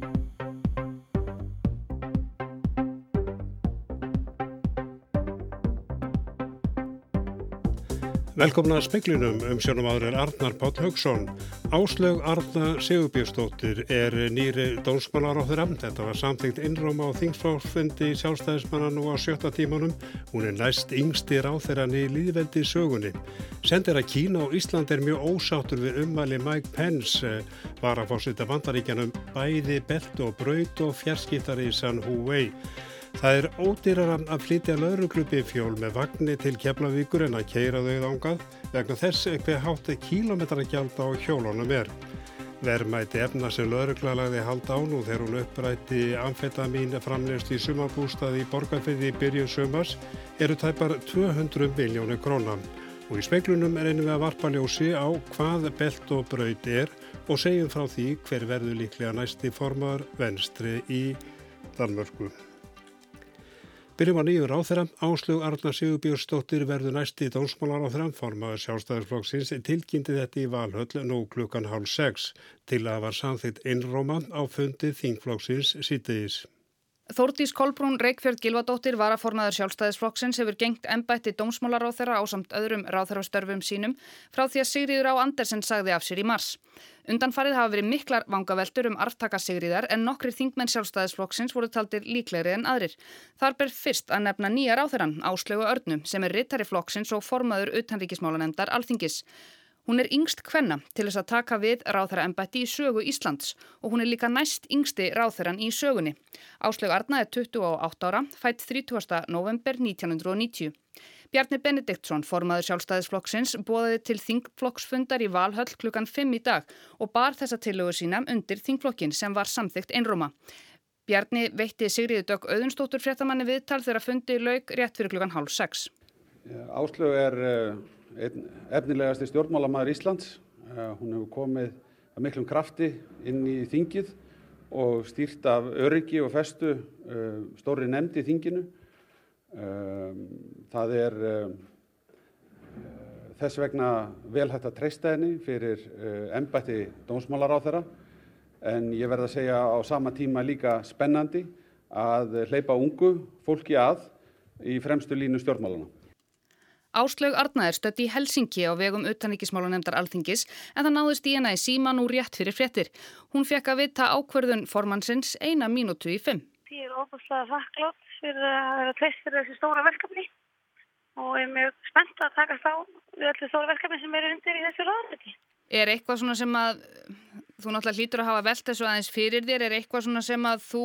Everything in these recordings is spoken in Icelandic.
Thank you. Velkomna að speklinum um sjónum áður er Arnar Pátt Haugsson. Áslög Arna Sigurbjörnsdóttir er nýri dónsmálar á þeirra. Þetta var samþyngt innróma á þingsflóffundi sjálfstæðismanna nú á sjötta tímanum. Hún er næst yngstir á þeirra niður líðveldi sögunni. Sendir að Kína og Ísland er mjög ósáttur við ummæli Mike Pence eh, var að fórsita vandaríkjanum bæði belt og braut og fjarskiptar í San Huawei. Það er ódýrar að flytja lauruglubi fjól með vagnni til Keflavíkur en að keira þau ángað vegna þess hver hátti kílometragjald á hjólunum er. Verðmæti efna sem laurugla lagði hald á nú þegar hún upprætti amfetamin framlegst í sumabústaði í borgarfiði í byrjun sumars eru tæpar 200 miljónu krónan. Og í speiklunum er einu við að varpa ljósi á hvað belt og braut er og segjum frá því hver verður líklega næsti formar venstri í Danmörku. Byrjum á nýjur áþeira, Áslug Arna Sigurbjörnsdóttir verður næsti dónsmálar á þramformaður sjálfstæðarsflokksins tilkynnti þetta í valhöll nú klukkan hálf sex. Til að var samþitt innróma á fundi þingflokksins sítiðis. Þórdís Kolbrún Reykjörð Gilvadóttir varaformaður sjálfstæðisflokksins hefur gengt ennbætti dómsmálar á samt öðrum ráþarastörfum sínum frá því að Sigriður á Andersen sagði af sér í mars. Undanfarið hafa verið miklar vangaveltur um arftaka Sigriðar en nokkri þingmenn sjálfstæðisflokksins voru taldir líklegri en aðrir. Þar ber fyrst að nefna nýja ráþarann, Áslögu Örnum, sem er rittari flokksins og formaður utanríkismálanemdar Alþingis. Hún er yngst kvenna til þess að taka við ráþæra embætti í sögu Íslands og hún er líka næst yngsti ráþæran í sögunni. Áslög Arna er 28 ára, fætt 30. november 1990. Bjarni Benediktsson, formaður sjálfstæðisflokksins, bóðaði til þingflokksfundar í Valhöll klukkan 5 í dag og bar þessa tillögu sína undir þingflokkin sem var samþygt einróma. Bjarni veitti Sigriði Dögg Öðunstóttur fréttamanni viðtal þegar fundi laug rétt fyrir klukkan hálf 6. Áslög er uh, efnilegasti stjórnmálamæður Íslands. Uh, hún hefur komið að miklum krafti inn í þingið og stýrt af öryggi og festu uh, stóri nefndi í þinginu. Um, það er þess vegna vel hægt að treysta henni fyrir ennbætti dómsmálar á þeirra en ég verð að segja á sama tíma líka spennandi að hleypa ungu fólki að í fremstu línu stjórnmálana. Áslaug Arna er stött í Helsingi á vegum utanríkismálunemdar Alþingis en það náðist í hana í síman úr rétt fyrir fréttir. Hún fekk að vita ákverðun formannsins eina mínútu í fimm. Ég er ofaslega þakklátt fyrir að vera treyst fyrir þessi stóra verkefni og er mjög spennt að taka þá við öllu stóra verkefni sem eru undir í þessu ráðviti. Er eitthvað svona sem að þú náttúrulega hlýtur að hafa velt þessu aðeins fyrir þér, er eitthvað svona sem að þú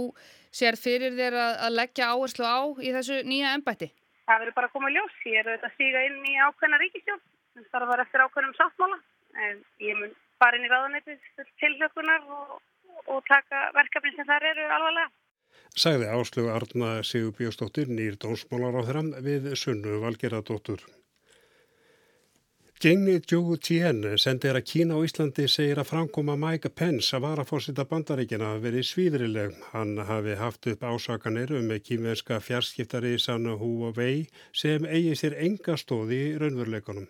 sér fyrir þér að, að leggja áherslu á í þessu nýja ennbætti? Það verður bara að koma að ljós. Ég er að stíga inn í ákveðna ríkistjón. Það þarf að fara eftir ákveðnum sáttmála. En ég mun bara inn í ráðanættis tilhlökunar og, og taka verkefni sem þar eru alvarlega. Sæði Áslögu Arna Sigur Bjóstóttir nýr dónsmálar á þeirra við Sunnu Valgeradóttur. Jenny Zhou Tien sendir að Kína og Íslandi segir að framkoma Mike Pence að vara fórsita bandaríkina að veri svíðrileg. Hann hafi haft upp ásakanir um kýmverska fjarskiptari Sanna Huawei sem eigi sér enga stóði í raunveruleikunum.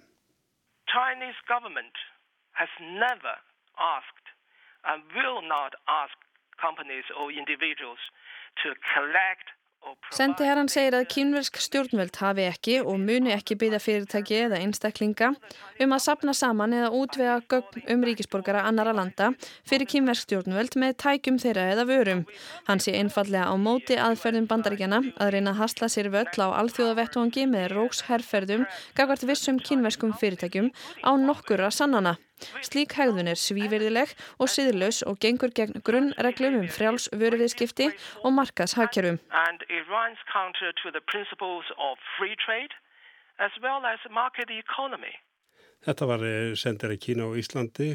Chinese government has never asked and will not ask companies or individuals to collect Sendi herran segir að kínversk stjórnvöld hafi ekki og muni ekki byggja fyrirtæki eða einstaklinga um að sapna saman eða útvega gögn um ríkisborgara annara landa fyrir kínversk stjórnvöld með tækjum þeirra eða vörum. Hann sé einfallega á móti aðferðum bandaríkjana að reyna að hasla sér völl á alþjóðavettvangi með róksherrferðum gagvart vissum kínverskum fyrirtækjum á nokkura sannana. Slík hegðun er svíverðileg og siðlaus og gengur gegn grunnreglum um frjáls vöruviðskipti og markas hagkerfum. Þetta var eh, sendir í Kína og Íslandi.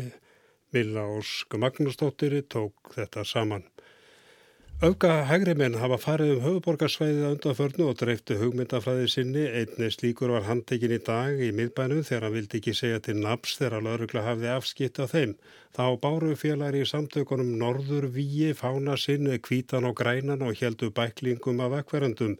Milla Ósk Magnúsdóttir tók þetta saman. Öfga hægri menn hafa farið um höfuborgarsvæðið að undanförnu og dreiftu hugmyndafræði sinni. Einni slíkur var handtekinn í dag í miðbænum þegar hann vildi ekki segja til naps þegar laurugla hafði afskipt á þeim. Þá báru félagir í samtökunum Norður Víi, Fána sinn, Kvítan og Grænan og heldu bæklingum af akkverandum.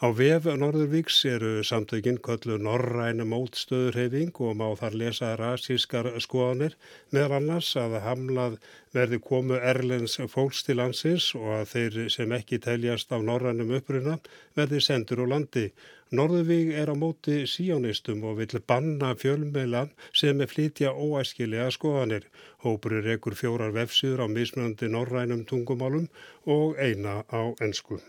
Á vef Norðurvíks eru samtökinn köllu Norræna mótstöðurhefing og má þar lesa rasískar skoðanir meðal annars að hamlað verði komu erlens fólks til landsins og að þeir sem ekki teljast af norrænum uppruna verði sendur úr landi. Norðurvík er á móti síjónistum og vill banna fjölmeilan sem er flytja óæskilega skoðanir. Hópur er ekkur fjórar vefsýður á mismunandi norrænum tungumálum og eina á ennsku.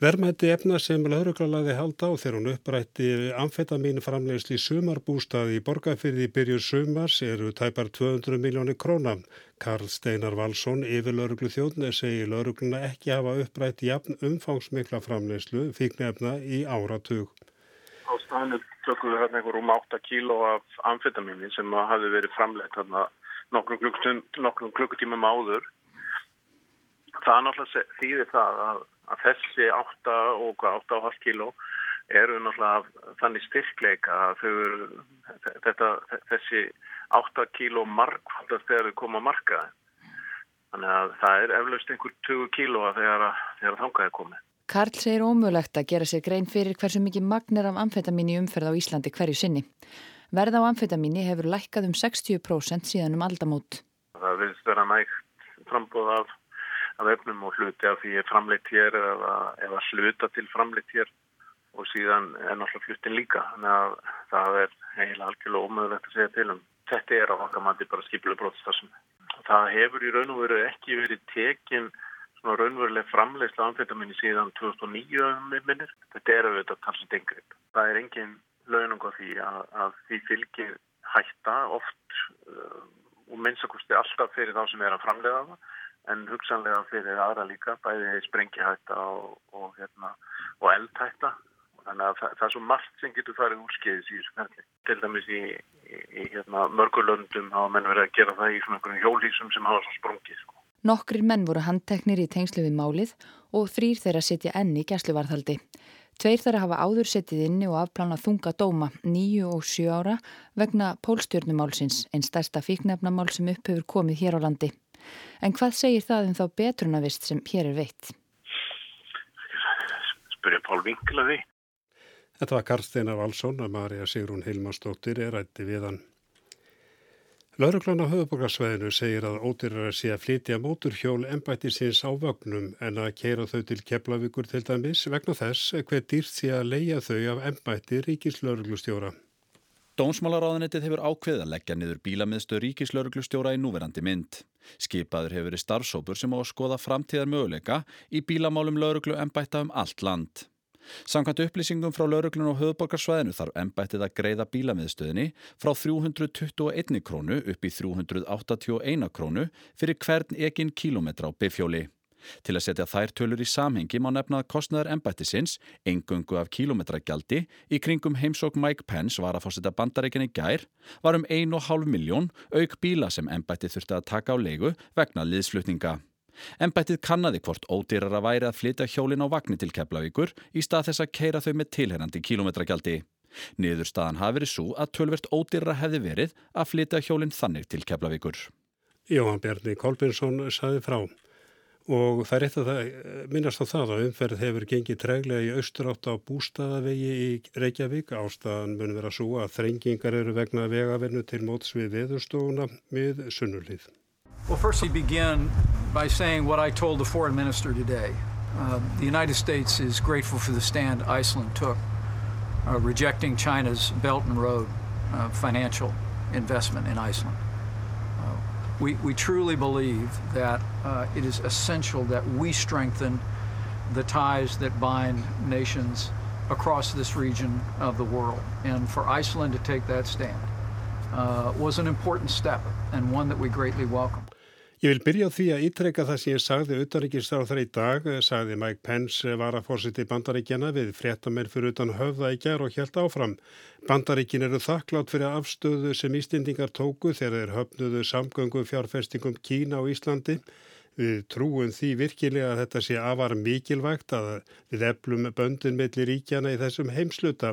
Verðmætti efna sem lauruglaði halda á þegar hún upprætti amfetamin framlegsli sumarbústaði í borgarfyrði byrju sumars eru tæpar 200 miljónir króna. Karl Steinar Valsson yfir lauruglu þjóðni segir laurugluna ekki hafa upprætti jafn umfangsmikla framlegslu fíknefna í áratug. Á staðinu tökum við hérna einhver um 8 kíló af amfetamini sem hafi verið framlegt hérna nokkrum klukkutímum áður. Það er náttúrulega þýðir það að að þessi 8 og 8,5 kíló eru náttúrulega þannig styrkleika að þau, þetta, þessi 8 kíló markvaldast þegar þau koma að marka. Þannig að það er eflaust einhver 20 kílóa þegar, þegar þangaði komið. Karl segir ómögulegt að gera sér grein fyrir hversu mikið magnir af amfetamín í umferð á Íslandi hverju sinni. Verð á amfetamíni hefur lækkað um 60% síðan um aldamót. Það vilst vera nægt frambóð af af efnum og hluti af því er framleitt hér eða, eða hluta til framleitt hér og síðan er náttúrulega flutin líka. Þannig að það er eiginlega algjörlega ómöðulegt að segja til um. Þetta er á okkar mandi bara skipilega brotstafsum það hefur í raun og veru ekki verið tekin svona raunveruleg framleiðsla anfetaminni síðan 2009 minnir. Þetta er auðvitað talsið dengrið það er engin launung á því að, að því fylgir hætta oft uh, og minnstakosti alltaf fyrir þá sem er að framleiða það en hugsanlega fyrir aðra líka, bæði sprengihætta og, og, hérna, og eldhætta. Þannig að það, það er svo margt sem getur farið úrskeiðis í þessu ferli. Til dæmis í, í, í hérna, mörgulöndum hafa menn verið að gera það í svona hjólísum sem hafa svo sprungið. Sko. Nokkrir menn voru handteknir í tengslu við málið og þrýr þeirra setja enni í gæsluvarðhaldi. Tveir þeirra hafa áður setið inni og afplánað þunga dóma, nýju og sjö ára, vegna pólstjórnumálsins, einn stærsta fíknefnamál sem upp hefur komið hér á landi. En hvað segir það um þá betrunavist sem hér er veitt? Spurja Pál Vinkla því. Þetta var Karsteinar Valsson að Marja Sigrún Hilmarsdóttir er rætti við hann. Lauruglan á höfuborgarsvæðinu segir að ódýrar sé að flytja móturhjól ennbættisins á vögnum en að keira þau til Keflavíkur til dæmis vegna þess hver dýrt sé að leia þau af ennbætti ríkislauruglustjóra. Dómsmálaráðanettið hefur ákveð að leggja niður bílamiðstöð ríkislauruglustjóra í núverandi mynd. Skipaður hefur verið starfsópur sem á að skoða framtíðar möguleika í bílamálum lauruglu ennbætta um allt land. Samkvæmt upplýsingum frá lauruglun og höfuborgarsvæðinu þarf ennbættið að greiða bílamiðstöðinni frá 321 krónu upp í 381 krónu fyrir hvern ekinn kílometra á bifjóli. Til að setja þær tölur í samhengi má nefna að kostnæðar embættisins, engungu af kílometragjaldi, í kringum heimsók Mike Pence var að fórseta bandareikinni gær, var um 1,5 miljón auk bíla sem embætti þurfti að taka á leigu vegna liðsflutninga. Embættið kannadi hvort ódýrar að væri að flytja hjólin á vagnir til Keflavíkur í stað þess að keira þau með tilherrandi kílometragjaldi. Niðurstaðan hafi verið svo að tölvert ódýrar hefði verið að flytja hjólin þannig til Keflavíkur. Jóhann Bjarni Kolbinsson saði frá. Og það er eitt að það minnast á það að umferð hefur gengið treglega í austurátt á bústaðavegi í Reykjavík. Ástæðan mun vera svo að þrengingar eru vegna vegavernu til móts við veðurstofuna með sunnulíð. Well, first he began by saying what I told the foreign minister today. Uh, the United States is grateful for the stand Iceland took, uh, rejecting China's Belt and Road uh, financial investment in Iceland. We, we truly believe that uh, it is essential that we strengthen the ties that bind nations across this region of the world. And for Iceland to take that stand uh, was an important step and one that we greatly welcome. Ég vil byrja á því að ítrekka það sem ég sagði utanrikiðstar á þar í dag, sagði Mike Pence var að fórsiti bandaríkjana við fréttamenn fyrir utan höfða í gerð og helt áfram. Bandaríkin eru þakklátt fyrir afstöðu sem Ístindingar tóku þegar þeir höfnuðu samgöngum fjárfestingum Kína og Íslandi. Við trúum því virkilega að þetta sé afar mikilvægt að við eflum böndin melli ríkjana í þessum heimsluta.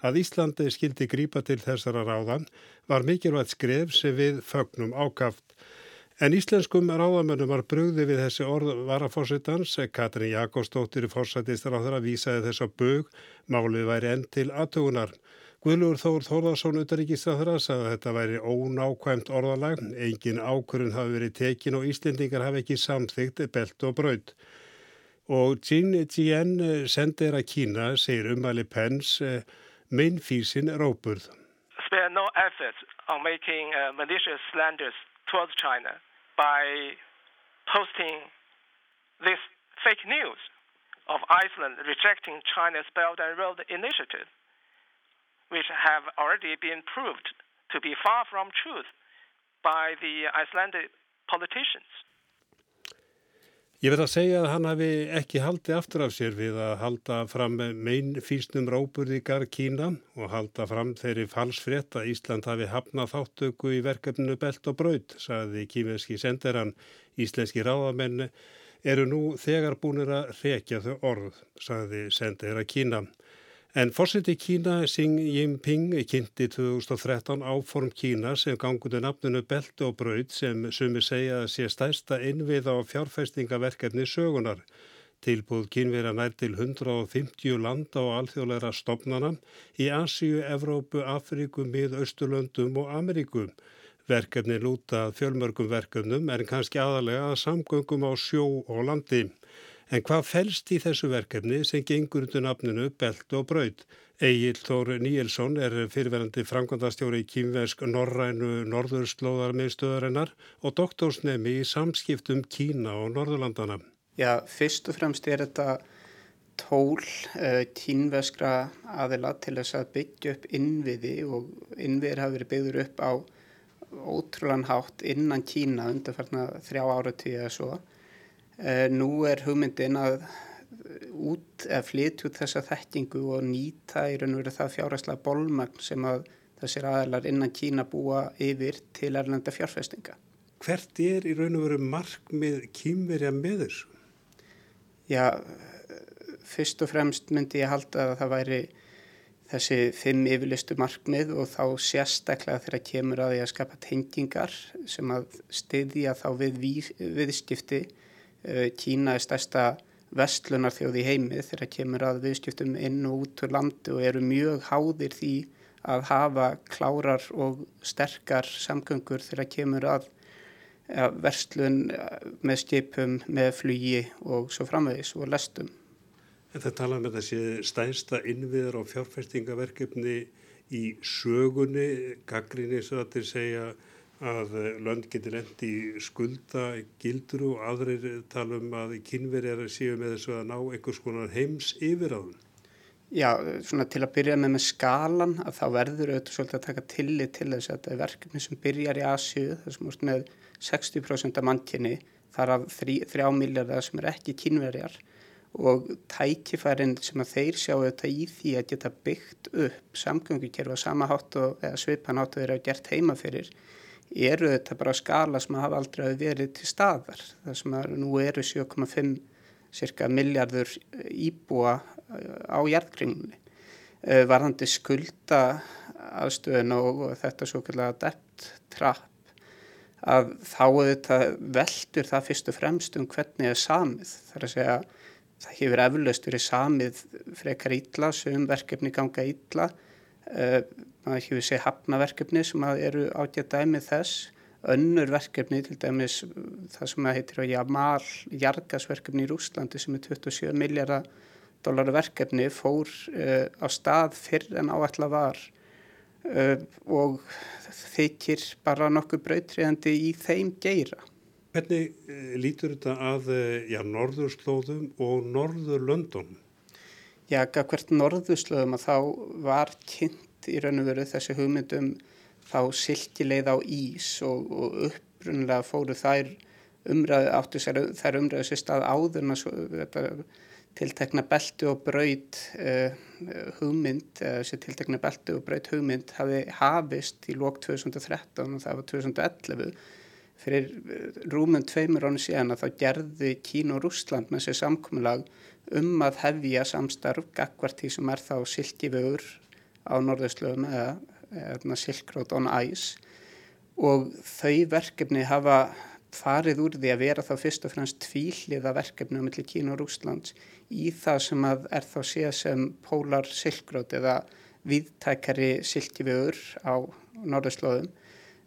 Að Íslandi skildi grípa til þessara ráðan var mikilvægt skref sem við fögnum ákaft. En íslenskum ráðamönnum var brugði við þessi orð varafósittans. Katrin Jakobsdóttir fórsættistar á þeirra vísaði þess að bög málið væri enn til aðtugunar. Guðlur Þór Þórðarsson utaríkistráðra sagði að þetta væri ónákvæmt orðalag. Engin ákurinn hafi verið tekin og Íslendingar hafi ekki samþygt belt og braud. Og Jin Jien sendir að Kína segir umæli eh, minn físin róburð. Spare no efforts on making uh, malicious slanders towards China. by posting this fake news of Iceland rejecting China's Belt and Road Initiative, which have already been proved to be far from truth by the Icelandic politicians. Ég verð að segja að hann hafi ekki haldið aftur af sér við að halda fram mein fýsnum ráburði gar Kína og halda fram þeirri falsfrétt að Ísland hafi hafnað þáttöku í verkefninu Belt og Braut, saði kímeski senderan. Íslenski ráðamenn eru nú þegar búinir að rekja þau orð, saði sendera Kína. En fórseti Kína Xi Jinping kynnti 2013 áform Kína sem ganguði nafnunu Beltu og Braud sem sumi segja að sé stærsta innviða á fjárfæstingaverkefni sögunar. Tilbúð kynvera nær til 150 landa og alþjóðleira stopnana í Asíu, Evrópu, Afríku, Mið-Östurlöndum og Ameríku. Verkefni lúta fjölmörgum verkefnum er kannski aðalega að samgöngum á sjó og landi. En hvað fælst í þessu verkefni sem gengur undir nafninu Belt og Braut? Egil Þór Níelsson er fyrirverandi framkvæmdastjóri í kýmversk Norrænu Norðurslóðarmiðstöðarinnar og doktorsnemi í samskiptum Kína og Norðurlandana. Já, fyrst og fremst er þetta tól uh, kínveskra aðila til þess að byggja upp innviði og innviðir hafi verið byggður upp á ótrúlan hátt innan Kína undarfarna þrjá áratíu eða svo nú er hugmyndin að út eða flytja út þessa þekkingu og nýta í raun og veru það fjárhæslega bolmagn sem að þessir aðlar innan Kína búa yfir til erlenda fjárfestinga. Hvert er í raun og veru markmið kýmverja með þessu? Já, fyrst og fremst myndi ég halda að það væri þessi fimm yfirlistu markmið og þá sérstaklega þegar kemur að því að skapa tengingar sem að styðja þá við viðskipti Eh, Kína er stærsta vestlunar þjóð í heimi þegar kemur að viðskiptum inn og út úr landu og eru mjög háðir því að hafa klárar og sterkar samgöngur þegar kemur að ja, verslun eh, með skipum, með flugi og svo framvegis og lestum. Þetta tala með um þessi stærsta innviðar og fjárfestingaverkefni í sögunni, gaggrinni svo að þeir segja að eh, lönd getur endi í skulda gildur og aðrir tala um að kynverjar séu með þessu að ná einhvers konar heims yfir á þun. Já, svona til að byrja með með skalan að þá verður auðvitað svolítið að taka tillit til þess að þetta er verkefni sem byrjar í Asju þessum úrst með 60% af mannkinni þar af 3 miljardar sem er ekki kynverjar og tækifærin sem að þeir sjá þetta í því að geta byggt upp samgöngukerfa sama hátt og svipan hátt og þeir hafa gert heima fyrir eru þetta bara skala sem hafa aldrei verið til staðar. Það sem að nú eru 7,5 cirka miljardur íbúa eh, á jærðkringunni. Eh, varðandi skulda aðstöðun og þetta svo kallega debt trap að þá auðvitað veldur það fyrst og fremst um hvernig það er samið. Það er að segja það hefur eflaustur í samið frekar ítla, sögum verkefni ganga ítla maður ekki við segja hafnaverkefni sem eru ágjað dæmið þess önnur verkefni til dæmis það sem að heitir að Jamal jargasverkefni í Rúslandi sem er 27 miljardar dólaru verkefni fór uh, á stað fyrr en áætla var uh, og þykir bara nokkuð brautriðandi í þeim geira. Hvernig lítur þetta að já, norðurslóðum og norðurlöndum? Já, hvert norðuslöðum að þá var kynnt í raun og veru þessi hugmyndum þá silkileið á ís og, og upprunlega fóru þær umræðu áttu sér, þær umræðu sér stað áðurna tiltekna beltu og braut uh, hugmynd, þessi uh, tiltekna beltu og braut hugmynd hafi hafist í lók 2013 og það var 2011 fyrir eh, rúmum tveimur ánu síðan að þá gerði Kín og Rúsland með sér samkominlag um að hefja samstarf gagvart því sem er þá silkivögur á norðurslöfum eða, eða Silk Road on Ice. Og þau verkefni hafa farið úr því að vera þá fyrst og fremst tvíliða verkefni á milli Kína og Rúslands í það sem að er þá séð sem pólar silkrót eða viðtækari silkivögur á norðurslóðum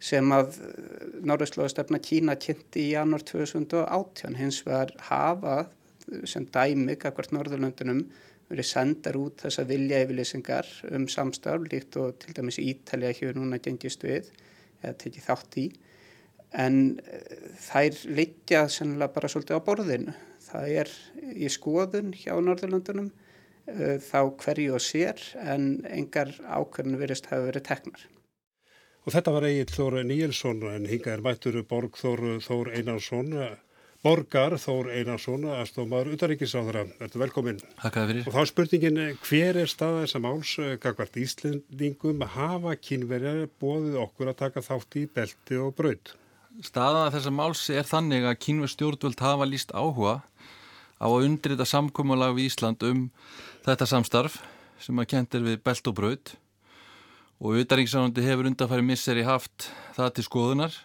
sem að norðurslóðastefna Kína kynnti í janúar 2018 hins vegar hafa sem dæmi kakvart Norðurlöndunum verið sendar út þessa vilja yfirleysingar um samstarf líkt og til dæmis Ítalja hér núna gengist við eða tekið þátt í en eh, þær litja sennilega bara svolítið á borðinu. Það er í skoðun hjá Norðurlöndunum uh, þá hverju og sér en engar ákveðin verist hafa verið teknar. Og þetta var Egil Þór Níelsson en hinga er mættur Borg Þór, Þór Einarsson Borgar Þór Einarsson aðstofmaður utaríkisáðara. Verður velkominn. Takk fyrir. Og þá spurningin hver er staða þess að máls gagvart Íslendingum hafa kynverjar bóðið okkur að taka þátt í belti og braud? Staða þess að máls er þannig að kynver stjórnvöld hafa líst áhuga á að undrita samkómulag við Ísland um þetta samstarf sem að kentir við belt og braud og utaríkisáðandi hefur undanfæri misseri haft það til skoðunar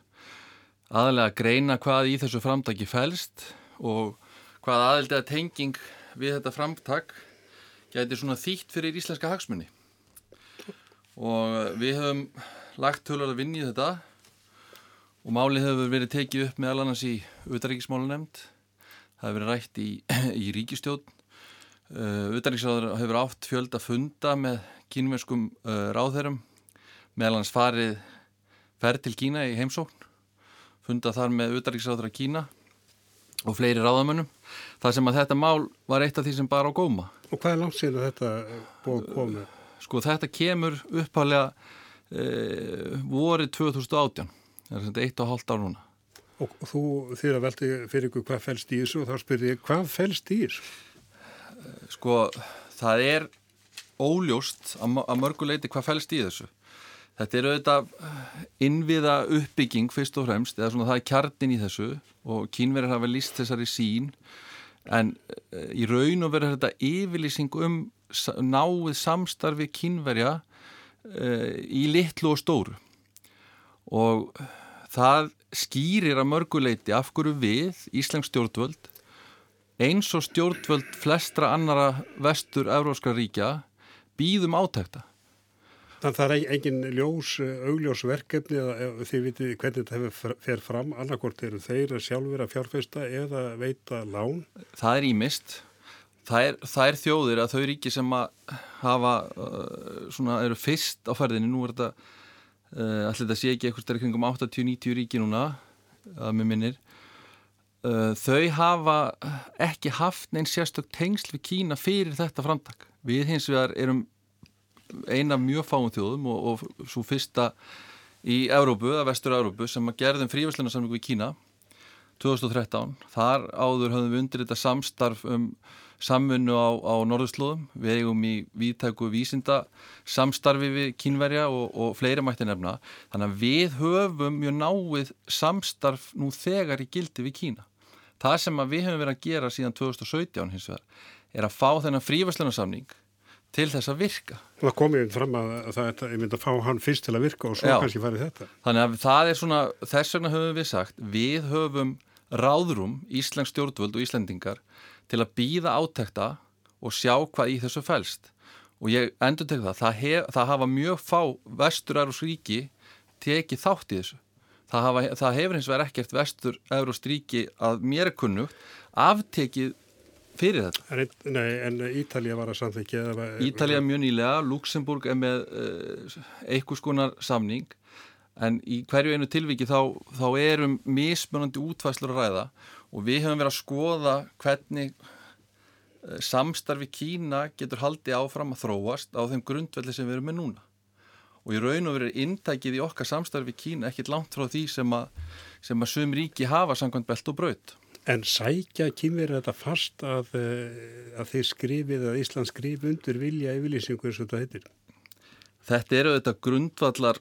aðalega greina hvað í þessu framtaki fælst og hvað aðeldiða tenging við þetta framtak gæti svona þýtt fyrir íslenska hagsmunni og við höfum lagt tölur að vinni í þetta og málið hefur verið tekið upp meðal annars í utaríkismálunemnd það hefur verið rætt í, í ríkistjón uh, utaríkisráður hefur átt fjölda funda með kínverskum uh, ráðherrum meðal annars farið ferð til Kína í heimsókn funda þar með utaríksáður að Kína og fleiri ráðamönnum þar sem að þetta mál var eitt af því sem bara á góma. Og hvað er langt síðan þetta búið komið? Sko þetta kemur upphálega e, vorið 2018 það er svona eitt og hálft ár núna. Og þú þýr að velti fyrir ykkur hvað fælst í þessu og þá spyrir ég hvað fælst í þessu? Sko það er óljóst að mörguleiti hvað fælst í þessu Þetta er auðvitað innviða uppbygging fyrst og fremst, eða svona það er kjartin í þessu og kínverðar hafa líst þessari sín en eh, í raun og verður þetta yfirlýsing um náið samstarfi kínverja uh, í litlu og stóru og það skýrir að mörguleiti af hverju við, Íslands stjórnvöld, eins og stjórnvöld flestra annara vestur-euróskra ríkja býðum átækta. Þannig að það er engin ljós, augljós verkefni eða þið vitið hvernig þetta hefur fer fram, annarkort eru þeir sjálfur að fjárfesta eða veita lán? Það er ímist. Það er, það er þjóðir að þau ríki sem að hafa, uh, svona, eru fyrst á ferðinni, nú er þetta, allir þetta sé ekki eitthvað stærri kringum 80-90 ríki núna, að mér minnir, þau hafa ekki haft neins sérstök tengsl við Kína fyrir þetta framtak. Við hins vegar erum eina mjög fáum þjóðum og, og svo fyrsta í Európu, að vestur Európu sem að gerðum frívæslinarsamlingu í Kína 2013. Þar áður höfum við undir þetta samstarf um samfunnu á, á norðurslóðum. Við eigum í viðtæku vísinda samstarfi við kínverja og, og fleiri mætti nefna. Þannig að við höfum mjög náið samstarf nú þegar í gildi við Kína. Það sem við höfum verið að gera síðan 2017 hins vegar er að fá þennan frívæslinarsamling til þess að virka. Það komið fram að það er myndið að fá hann fyrst til að virka og svo Já. kannski farið þetta. Þannig að það er svona, þess vegna höfum við sagt, við höfum ráðrum, Íslands stjórnvöld og Íslandingar til að býða átekta og sjá hvað í þessu fælst. Og ég endur til það, það, hef, það hafa mjög fá vestur-Európs ríki tekið þátt í þessu. Það, hafa, það hefur hins vegar ekkert vestur-Európs ríki að mér er kunnugt aftekið fyrir þetta. En, nei, en Ítalija var að samþykja? Ítalija mjög nýlega, Luxemburg er með uh, einhvers konar samning en í hverju einu tilviki þá, þá erum mismunandi útvæslur að ræða og við höfum verið að skoða hvernig uh, samstarfi Kína getur haldið áfram að þróast á þeim grundvelli sem við erum með núna. Og í raun og verið inntækið í okkar samstarfi Kína ekkit langt frá því sem að, sem að sum ríki hafa samkvæmt belt og braut. En sækja kynverið þetta fast að, eh, að þeir skrifið að Ísland skrif undir vilja yfirlýsingu eins og þetta heitir? Þetta eru þetta grundvallar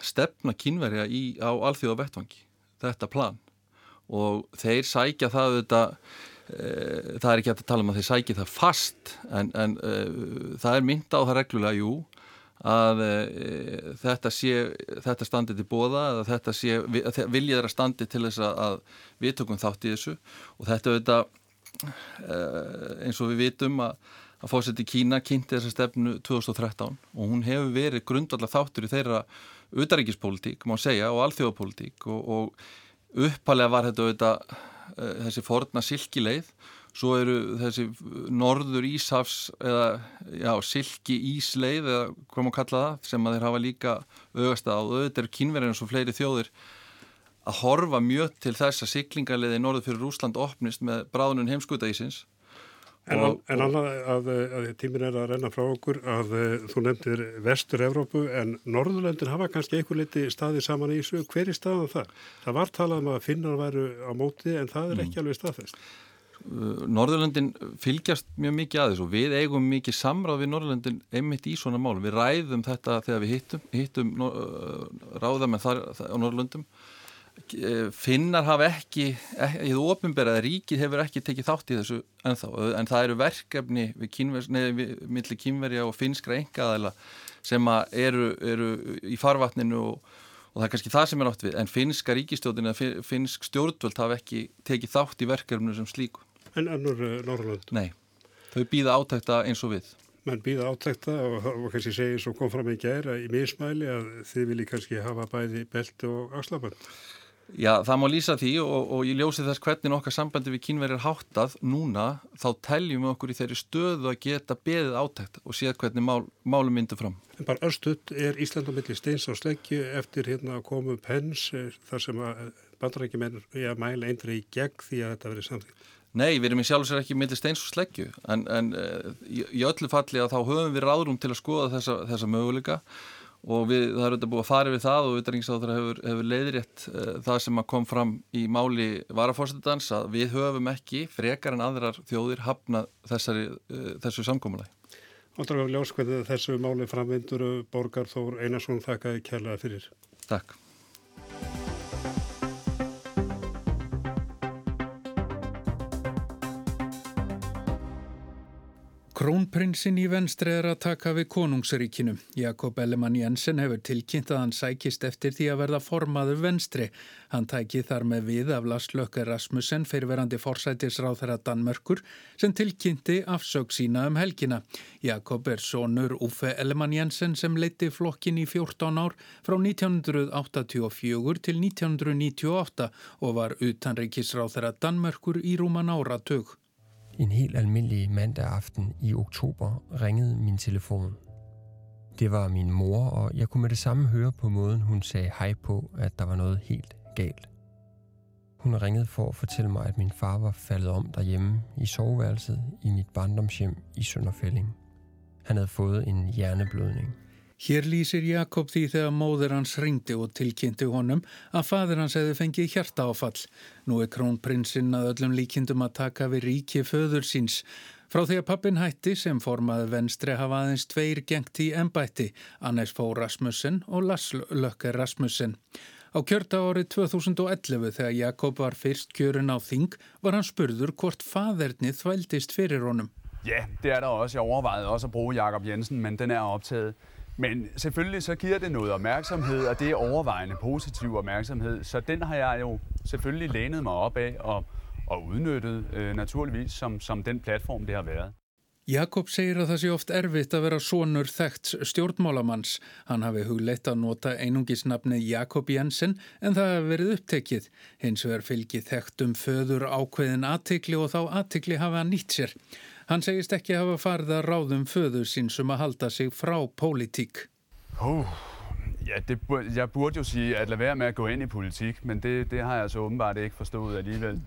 stefna kynverja í, á alþjóða vettvangi, þetta plan og þeir sækja það þetta, e, það er ekki hægt að tala um að þeir sækja það fast en, en e, það er mynda á það reglulega, jú, að e, þetta sé þetta standi til bóða eða þetta sé, viljið er að standi til þess að við tökum þátt í þessu. Og þetta auðvitað e, eins og við vitum að, að fórseti Kína kynnti þessa stefnu 2013 og hún hefur verið grundvallar þáttur í þeirra utaríkispolítík, má segja, og alþjóðapolítík og, og uppalega var þetta auðvitað e, þessi forna silkileið Svo eru þessi norður Íshafs eða já, silki Ísleið eða hvað maður kalla það sem að þeir hafa líka augast að auðvitað eru kynverðin og fleiri þjóðir að horfa mjög til þess að siklingarleiði norður fyrir Rúsland opnist með bráðunum heimskutaísins. En, og, en annað að, að tímin er að renna frá okkur að þú nefndir vestur-Evrópu en Norðurlöndin hafa kannski einhver liti staði saman í þessu. Hver er staðan það? Það var talað um að finnar væru á móti en það er mm. ekki alveg staðfest. Uh, Norðurlöndin fylgjast mjög mikið aðeins og við eigum mikið samráð við Norðurlöndin einmitt í svona málum. Við ræðum þetta þegar við hittum, hittum uh, ráða með þar á Norðurlöndum. Uh, Finnar hafa ekki, í þú ofinberað, ríkið hefur ekki tekið þátt í þessu ennþá, en það eru verkefni við, kynver, nei, við milli kynverja og finskra engaðala sem eru, eru í farvatninu og, og það er kannski það sem er átt við, en finska ríkistjóðin eða finsk stjórnvöld hafa ekki tekið þátt í verkefnu sem slíku. En önnur uh, Norrlund? Nei, þau býða átækta eins og við. Menn býða átækta og, og kannski segja svo kom fram í gæra í mismæli að þið vilji kannski hafa bæði belt og axlabönd. Já, það má lýsa því og, og ég ljósi þess hvernig okkar sambandi við kínverðir háttað núna, þá teljum við okkur í þeirri stöðu að geta beðið átækt og séð hvernig mál, málum myndu fram. En bara östuð er Ísland á milli steins og sleggju eftir hérna að koma upp hens eh, þar sem að bandarækjumenn mæla eindri í gegn því að þetta verið samþýtt. Nei, við erum í sjálf og sér ekki millir steins og sleggju en, en uh, í, í öllu falli að þá höfum við ráðrum til að skoða þessa, þessa möguleika og við, það er auðvitað búið að fara við það og auðvitað hefur, hefur leiðrétt uh, það sem kom fram í máli varafórstendans að við höfum ekki frekar en aðrar þjóðir hafna þessari, uh, þessu samkómulagi. Ótrúlega ljóskveðið þessu máli framvindur Borgar Þór Einarsson þakkaði kærlega fyrir. Takk. Krónprinsinn í venstri er að taka við konungsríkinu. Jakob Ellemann Jensen hefur tilkynnt að hann sækist eftir því að verða formaður venstri. Hann tæki þar með við af Lars Lökke Rasmussen fyrirverandi forsætisráð þeirra Danmörkur sem tilkynnti afsög sína um helgina. Jakob er sonur Uffe Ellemann Jensen sem leiti flokkin í 14 ár frá 1984 til 1998 og var utanreikisráð þeirra Danmörkur í rúman áratug. En helt almindelig mandag aften i oktober ringede min telefon. Det var min mor, og jeg kunne med det samme høre på måden, hun sagde hej på, at der var noget helt galt. Hun ringede for at fortælle mig, at min far var faldet om derhjemme i soveværelset i mit barndomshjem i Sønderfælling. Han havde fået en hjerneblødning. Hér lýsir Jakob því þegar móður hans ringdi og tilkynnti honum að fadur hans hefði fengið hjarta áfall. Nú er krónprinsinn að öllum líkindum að taka við ríki föður síns. Frá því að pappin hætti sem formaði venstri hafa aðeins tveir gengt í ennbætti, Annes Fó Rasmussen og Lars Lökke Rasmussen. Á kjörta árið 2011 þegar Jakob var fyrst kjörin á þing var hann spurður hvort fadernið þvældist fyrir honum. Ja, det er der også. Jeg overvejede også at bruge Jakob Jensen, men den er optaget. Men selvfølgelig så giver det noget opmærksomhed, og det er overvejende positiv opmærksomhed. Så den har jeg jo selvfølgelig lænet mig op af og, og udnyttet øh, naturligvis som, som den platform, det har været. Jakob segir að það sé oft erfitt að vera sonur þekkt stjórnmálamanns. Hann hafi hugleitt að nota einungisnafni Jakob Jensen en það hefur verið upptekið. Hins vegar fylgið þekkt um föður ákveðin aðtikli og þá aðtikli hafa hann nýtt sér. Hann segist ekki hafa farið að ráðum föður sín sem að halda sig frá pólitík. Oh, ja, det, jeg burde jo sige at lade være med at gå ind i politik, men det, det har jeg så åbenbart ikke forstået alligevel.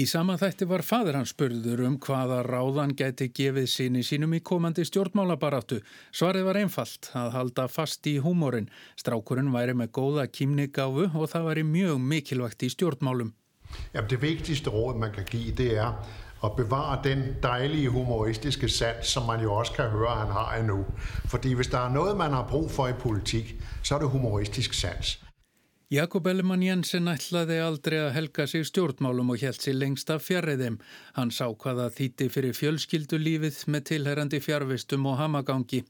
Í sama þætti var fadur hans spurður um hvaða ráðan geti gefið síni sínum í komandi stjórnmálabaráttu. Svarið var einfalt að halda fast í húmórin. Strákurinn væri með góða kýmnigáfu og það væri mjög mikilvægt í stjórnmálum. Ja, det vigtigste råd man kan give det er at bevare den dejlige humoristiske sans, som man jo også kan høre, han har endnu. Fordi hvis der er noget, man har brug for i politik, så er det humoristisk sans. Jakob Ellemann Jensen ætlaði aldrei að helga sig stjórnmálum og held sér lengst af fjarriðim. Hann sá hvaða þýtti fyrir fjölskyldulífið með tilherrandi fjarvistum og hamagangi.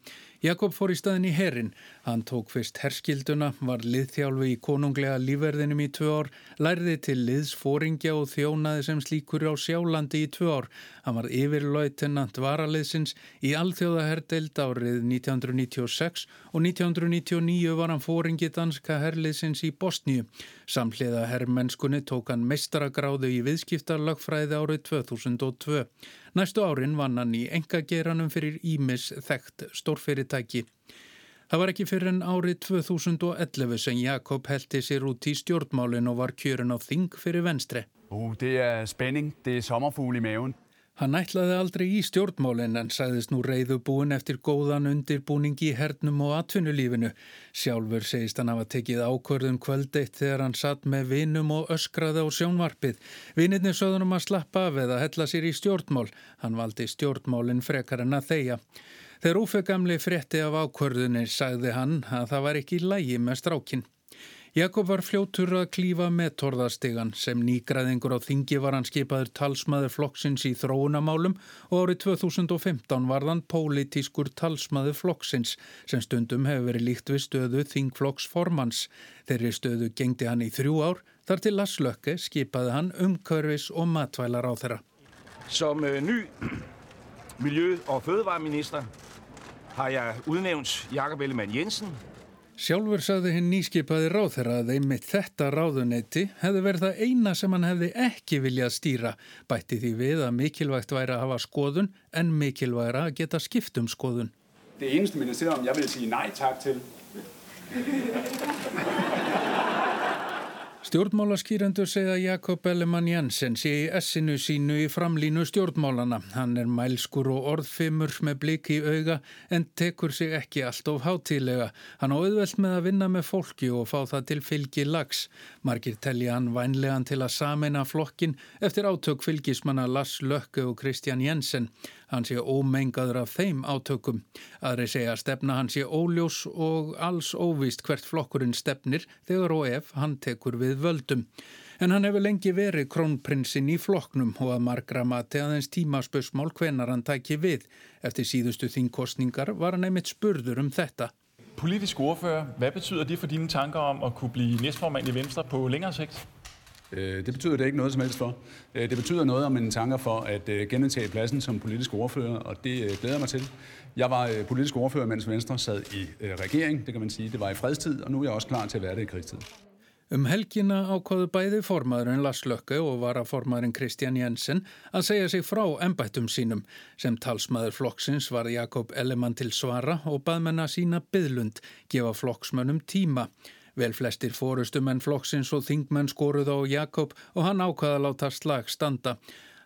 Jakob fór í staðin í herin. Hann tók fyrst herskilduna, var liðþjálfi í konunglega lífverðinum í tvö ár, lærði til liðsfóringja og þjónaði sem slíkur á sjálandi í tvö ár. Hann var yfirlautenant varaliðsins í alþjóðaherdeild árið 1996 og 1999 var hann fóringi danska herliðsins í Bosníu. Samhliða herrmennskunni tók hann meistaragráðu í viðskiptarlagfræði árið 2002. Næstu árin vann hann í engageranum fyrir Ímis þekkt stórfyrirtæki. Það var ekki fyrir en árið 2011 sem Jakob heldi sér út í stjórnmálinn og var kjörin á þing fyrir venstri. Uh, det er spenning, det er sommerfúl í meðun. Hann ætlaði aldrei í stjórnmálinn en sagðist nú reyðubúin eftir góðan undirbúning í hernum og atvinnulífinu. Sjálfur segist hann hafa tekið ákvörðum kvöldeitt þegar hann satt með vinum og öskraði á sjónvarpið. Vinirni sögðunum að slappa af eða hella sér í stjórnmál. Hann valdi stjórnmálinn frekar en að þeia. Þegar úfegamli frétti af ákvörðunir sagði hann að það var ekki lægi með strákinn. Jakob var fljótur að klífa með torðastegan sem nýgraðingur á þingi var hann skipaður talsmaður flokksins í þróunamálum og árið 2015 var hann pólitískur talsmaður flokksins sem stundum hefur verið líkt við stöðu þingflokksformans. Þeirri stöðu gengdi hann í þrjú ár þar til Laslökke skipaði hann umkörfis og matvælar á þeirra. Som uh, ny miljø- og fødevareminister har jeg udnævnt Jakob Ellemann Jensen Sjálfur sagði hinn nýskipaði ráþeira að einmitt þetta ráðuneyti hefði verið það eina sem hann hefði ekki viljað stýra, bætti því við að mikilvægt væri að hafa skoðun en mikilvægra að geta skipt um skoðun. Det eneste ministerium jeg vil sige nej tak til. Stjórnmálaskýrendur segja Jakob Ellemann Jensen sé í essinu sínu í framlínu stjórnmálana. Hann er mælskur og orðfimur með blik í auga en tekur sig ekki allt of hátílega. Hann á auðvelt með að vinna með fólki og fá það til fylgi lags. Margir telja hann vænlegan til að samena flokkin eftir átök fylgismanna Lars Lökke og Kristján Jensen. Hann sé ómengaður af þeim átökum. Aðri segja að stefna hann sé óljós og alls óvist hvert flokkurinn stefnir þegar og ef hann tekur við völdum. En hann hefur lengi verið krónprinsinn í flokknum og að margra mati aðeins tímaspösmál hvenar hann tæki við. Eftir síðustu þingkostningar var hann einmitt spurður um þetta. Politisk ordfører, hvad betyder det for dine tanker om at kunne blive næstformand i Venstre på længere sigt? Det betyder det ikke noget som helst for. Det betyder noget om mine tanker for at genindtage pladsen som politisk ordfører, og det glæder jeg mig til. Jeg var politisk ordfører, mens Venstre sad i regering, det kan man sige. Det var i fredstid, og nu er jeg også klar til at være det i krigstid. Um helgina ákvaðu bæði formaðurinn Lars Lökke og varaformaðurinn Kristján Jensen að segja sig frá embættum sínum. Sem talsmaður flokksins var Jakob Ellemann til svara og baðmenn að sína byðlund, gefa flokksmönnum tíma. Vel flestir fórustumenn flokksins og þingmenn skoruð á Jakob og hann ákvaða láta slag standa.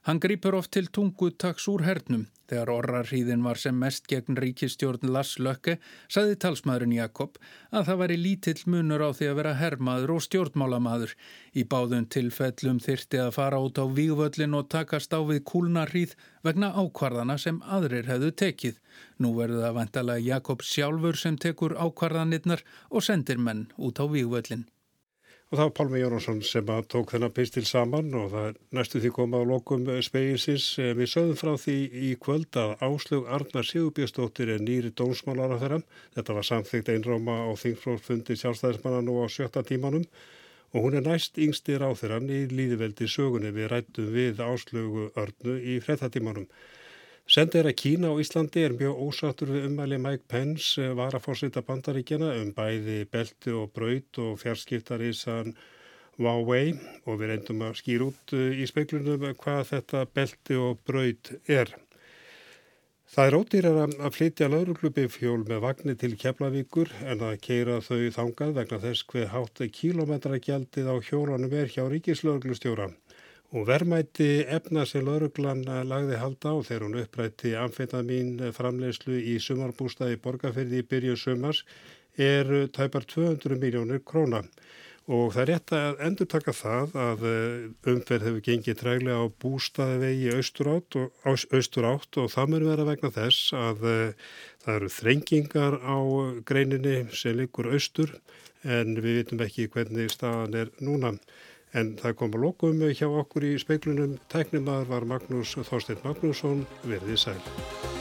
Hann grýpur oft til tungu taks úr hernum. Þegar orrarhríðin var sem mest gegn ríkistjórn Lars Lökke, saði talsmaðurinn Jakob að það væri lítill munur á því að vera herrmaður og stjórnmálamaður. Í báðum tilfellum þyrti að fara út á vígvöllin og takast á við kúlnarhríð vegna ákvarðana sem aðrir hefðu tekið. Nú verður það vantalega Jakob sjálfur sem tekur ákvarðanirnar og sendir menn út á vígvöllin. Og það var Pálmi Jónasson sem tók þennan pistil saman og það er næstu því komað á lokum speginsins. Við sögðum frá því í kvöld að Áslug Arnar Sigurbjörnsdóttir er nýri dómsmálar á þeirra. Þetta var samþygt einráma á þingflóðfundi sjálfstæðismanna nú á sjötta tímanum og hún er næst yngsti ráþirann í líðiveldi sögunni við rættum við Áslugu Arnu í frettatímanum. Sendir að Kína og Íslandi er mjög ósattur við umæli Mike Pence var að fórsita bandaríkjana um bæði belti og braut og fjarskiptar í sann Huawei og við reyndum að skýra út í speiklunum hvað þetta belti og braut er. Það er ódýrar að flytja lauruglubifjól með vagnir til Keflavíkur en að keira þau þangað vegna þess hver hátt kílometragjaldið á hjólunum er hjá ríkislauruglustjóra. Og verðmætti efna sem lauruglan lagði halda á þegar hún upprætti amfetamin framlegslu í sumarbústaði borgarferði í byrju sumars er tæpar 200 miljónir króna. Og það er rétt að endur taka það að umferð hefur gengið træglega á bústaðivegi austurátt og, austurátt og það mun vera vegna þess að það eru þrengingar á greininni sem liggur austur en við vitum ekki hvernig staðan er núna. En það kom að lokum hjá okkur í speiklunum. Tæknimaður var Magnús Þorstein Magnússon, verðið sæl.